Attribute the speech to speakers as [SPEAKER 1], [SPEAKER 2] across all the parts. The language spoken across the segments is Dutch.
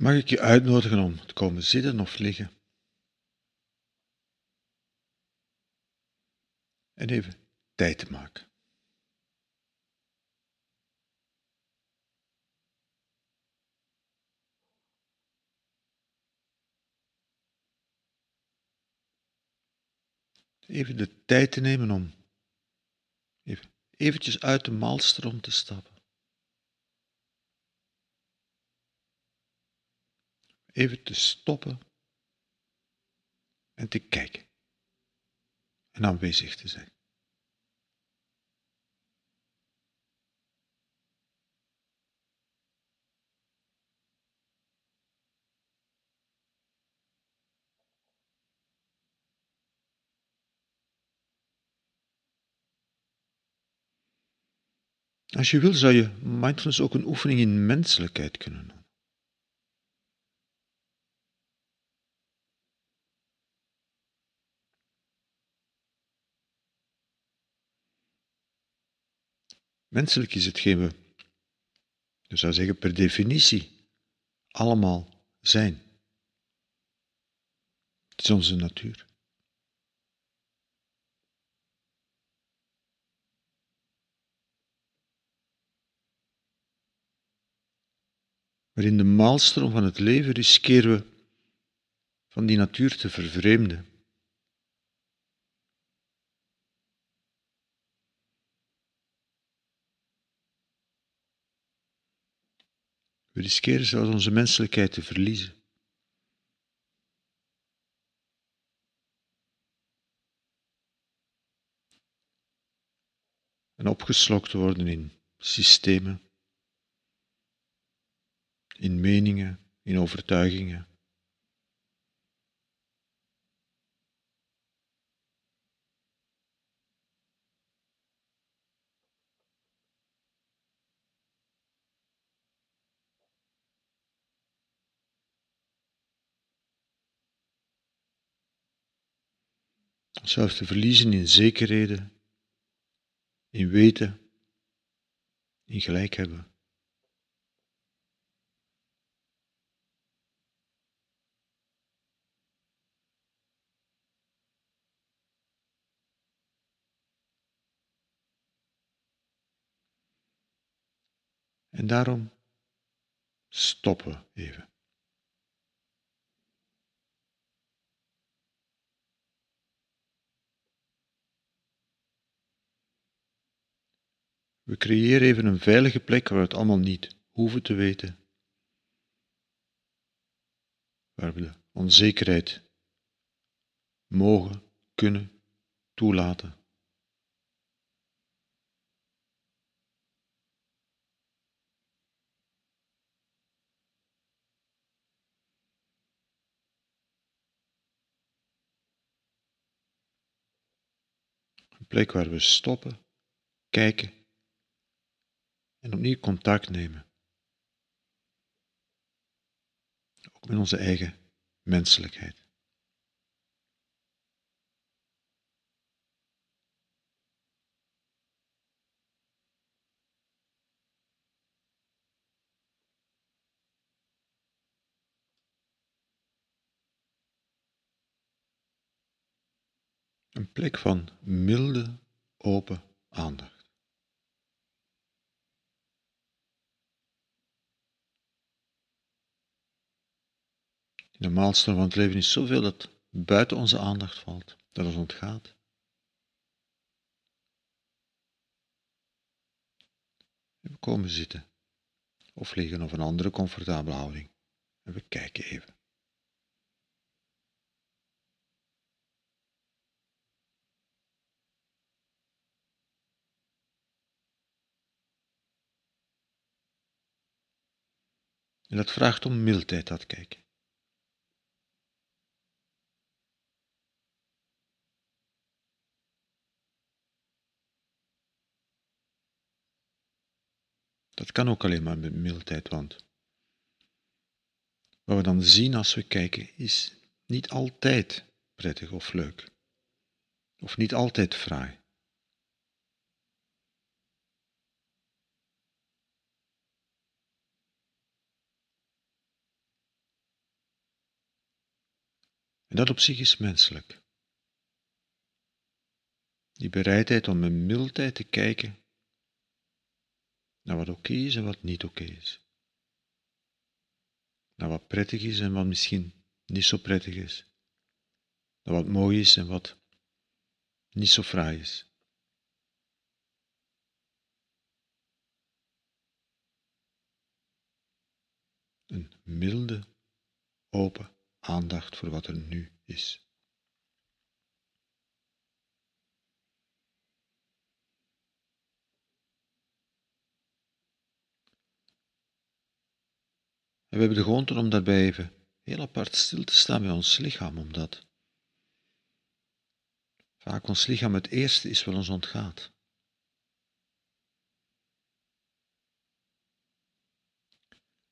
[SPEAKER 1] Mag ik je uitnodigen om te komen zitten of liggen? En even tijd te maken. Even de tijd te nemen om even, eventjes uit de maalstroom te stappen. Even te stoppen en te kijken en aanwezig te zijn. Als je wil, zou je mindfulness ook een oefening in menselijkheid kunnen noemen. Menselijk is hetgeen we, je zou zeggen per definitie, allemaal zijn. Het is onze natuur. Maar in de maalstroom van het leven riskeren we van die natuur te vervreemden. We riskeren zelfs onze menselijkheid te verliezen. En opgeslokt worden in systemen, in meningen, in overtuigingen. Zelfs te verliezen in zekerheden, in weten, in gelijk hebben. En daarom stoppen even. We creëren even een veilige plek waar we het allemaal niet hoeven te weten. Waar we de onzekerheid mogen, kunnen toelaten. Een plek waar we stoppen, kijken en opnieuw contact nemen. Ook met onze eigen menselijkheid. Een plek van milde, open aandacht. In de maalstroom van het leven is zoveel dat buiten onze aandacht valt, dat ons ontgaat. En we komen zitten of liggen op een andere comfortabele houding en we kijken even. En dat vraagt om mildheid, dat kijken. Dat kan ook alleen maar met mildheid, want wat we dan zien als we kijken is niet altijd prettig of leuk, of niet altijd fraai. En dat op zich is menselijk. Die bereidheid om met mildheid te kijken naar wat oké is en wat niet oké is. Naar wat prettig is en wat misschien niet zo prettig is. Naar wat mooi is en wat niet zo fraai is. Een milde, open aandacht voor wat er nu is. En we hebben de gewoonte om daarbij even heel apart stil te staan bij ons lichaam, omdat vaak ons lichaam het eerste is wat ons ontgaat.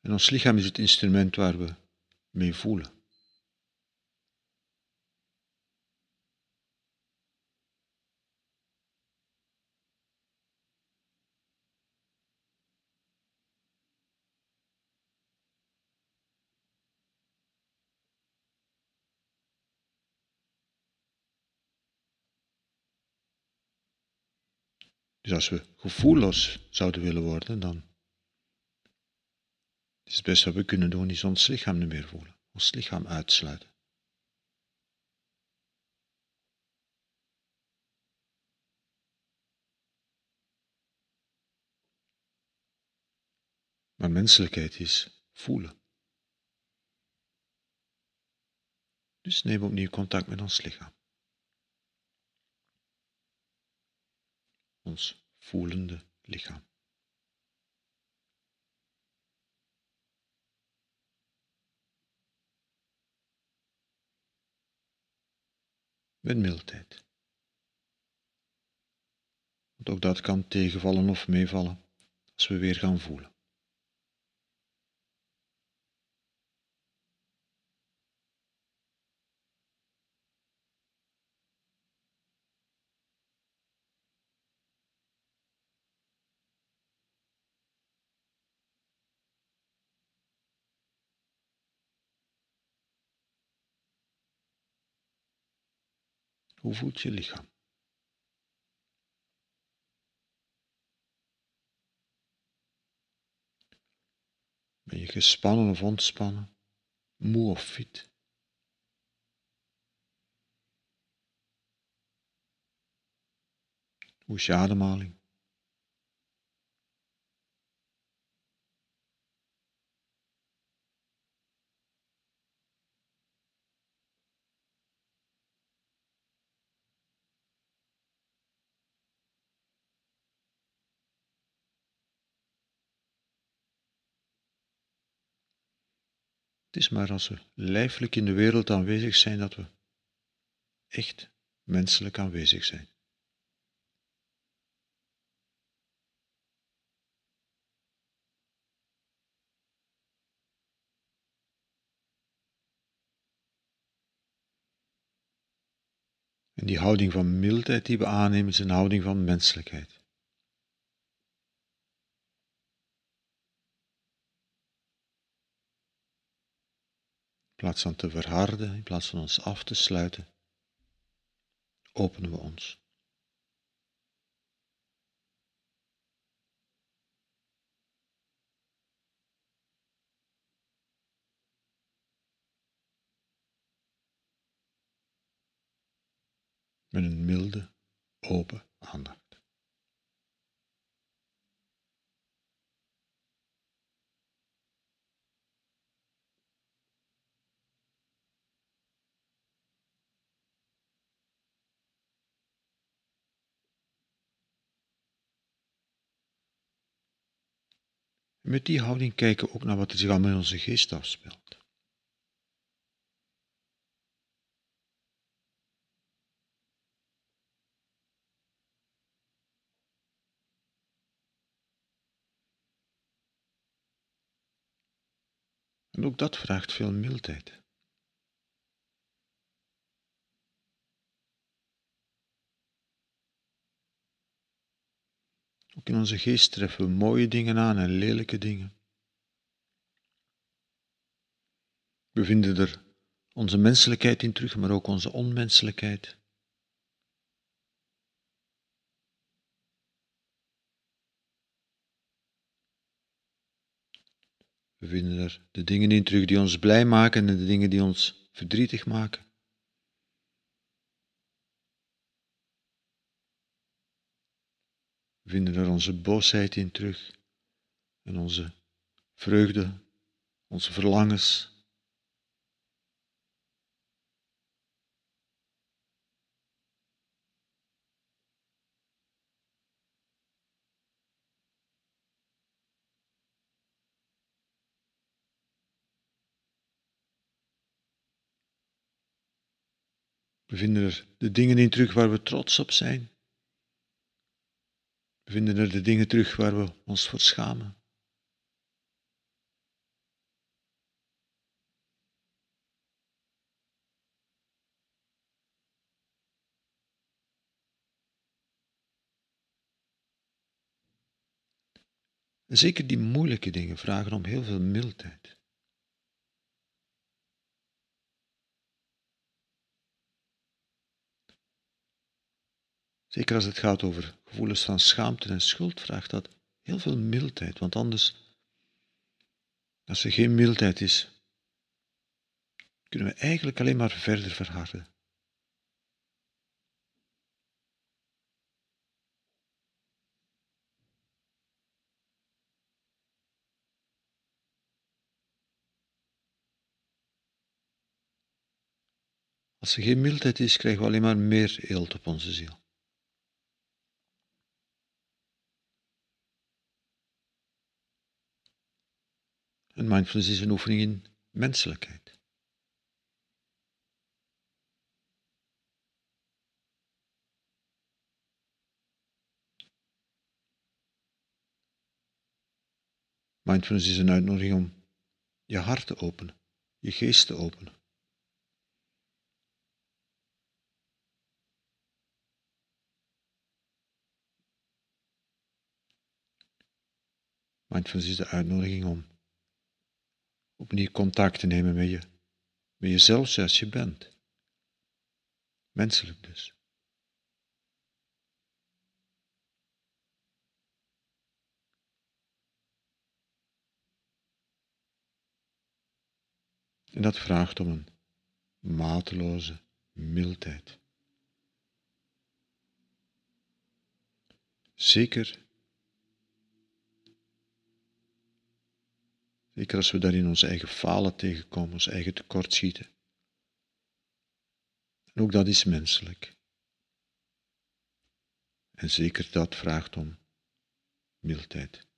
[SPEAKER 1] En ons lichaam is het instrument waar we mee voelen. Dus als we gevoelloos zouden willen worden, dan is het beste wat we kunnen doen, is ons lichaam niet meer voelen, ons lichaam uitsluiten. Maar menselijkheid is voelen. Dus neem opnieuw contact met ons lichaam. ons voelende lichaam. Met mildheid. Want ook dat kan tegenvallen of meevallen als we weer gaan voelen. Hoe voelt je lichaam? Ben je gespannen of ontspannen, moe of fit? Hoe is je ademhaling? Het is maar als we lijfelijk in de wereld aanwezig zijn dat we echt menselijk aanwezig zijn. En die houding van mildheid die we aannemen is een houding van menselijkheid. Plaats van te verharden, in plaats van ons af te sluiten, openen we ons. Met een milde, open aandacht. Met die houding kijken we ook naar wat er zich allemaal in onze geest afspeelt. En ook dat vraagt veel mildheid. In onze geest treffen we mooie dingen aan en lelijke dingen. We vinden er onze menselijkheid in terug, maar ook onze onmenselijkheid. We vinden er de dingen in terug die ons blij maken en de dingen die ons verdrietig maken. Vinden er onze boosheid in terug en onze vreugde, onze verlangens. We vinden er de dingen in terug waar we trots op zijn. Vinden er de dingen terug waar we ons voor schamen. En zeker die moeilijke dingen vragen om heel veel mildheid. Zeker als het gaat over gevoelens van schaamte en schuld, vraagt dat heel veel mildheid. Want anders, als er geen mildheid is, kunnen we eigenlijk alleen maar verder verharden. Als er geen mildheid is, krijgen we alleen maar meer eelt op onze ziel. En mindfulness is een oefening in menselijkheid. Mindfulness is een uitnodiging om je hart te openen, je geest te openen. Mindfulness is de uitnodiging om opnieuw contact te nemen met je, met jezelf zoals je bent. Menselijk dus. En dat vraagt om een mateloze mildheid. Zeker Zeker als we daarin onze eigen falen tegenkomen, ons eigen tekortschieten. En ook dat is menselijk. En zeker dat vraagt om mildheid.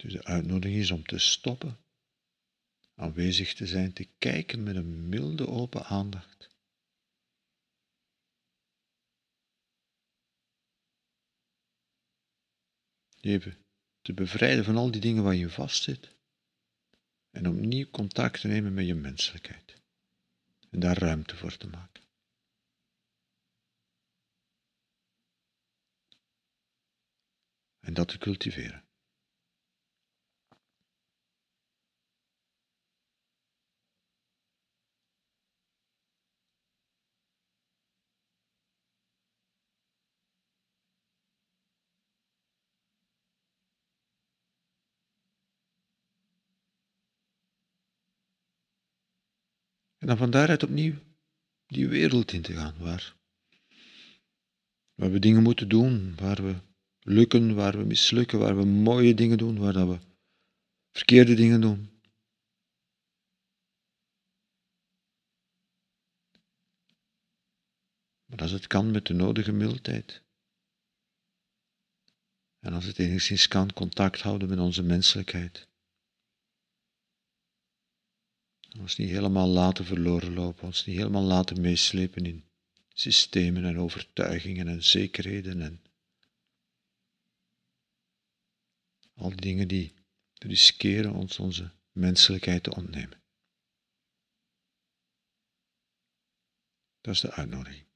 [SPEAKER 1] Dus de uitnodiging is om te stoppen, aanwezig te zijn, te kijken met een milde open aandacht. Even te bevrijden van al die dingen waar je vastzit en opnieuw contact te nemen met je menselijkheid en daar ruimte voor te maken. En dat te cultiveren. Dan van daaruit opnieuw die wereld in te gaan, waar, waar we dingen moeten doen, waar we lukken, waar we mislukken, waar we mooie dingen doen, waar dat we verkeerde dingen doen. Maar als het kan met de nodige mildheid. En als het enigszins kan, contact houden met onze menselijkheid. Ons niet helemaal laten verloren lopen, ons niet helemaal laten meeslepen in systemen en overtuigingen en zekerheden en al die dingen die riskeren ons onze menselijkheid te ontnemen. Dat is de uitnodiging.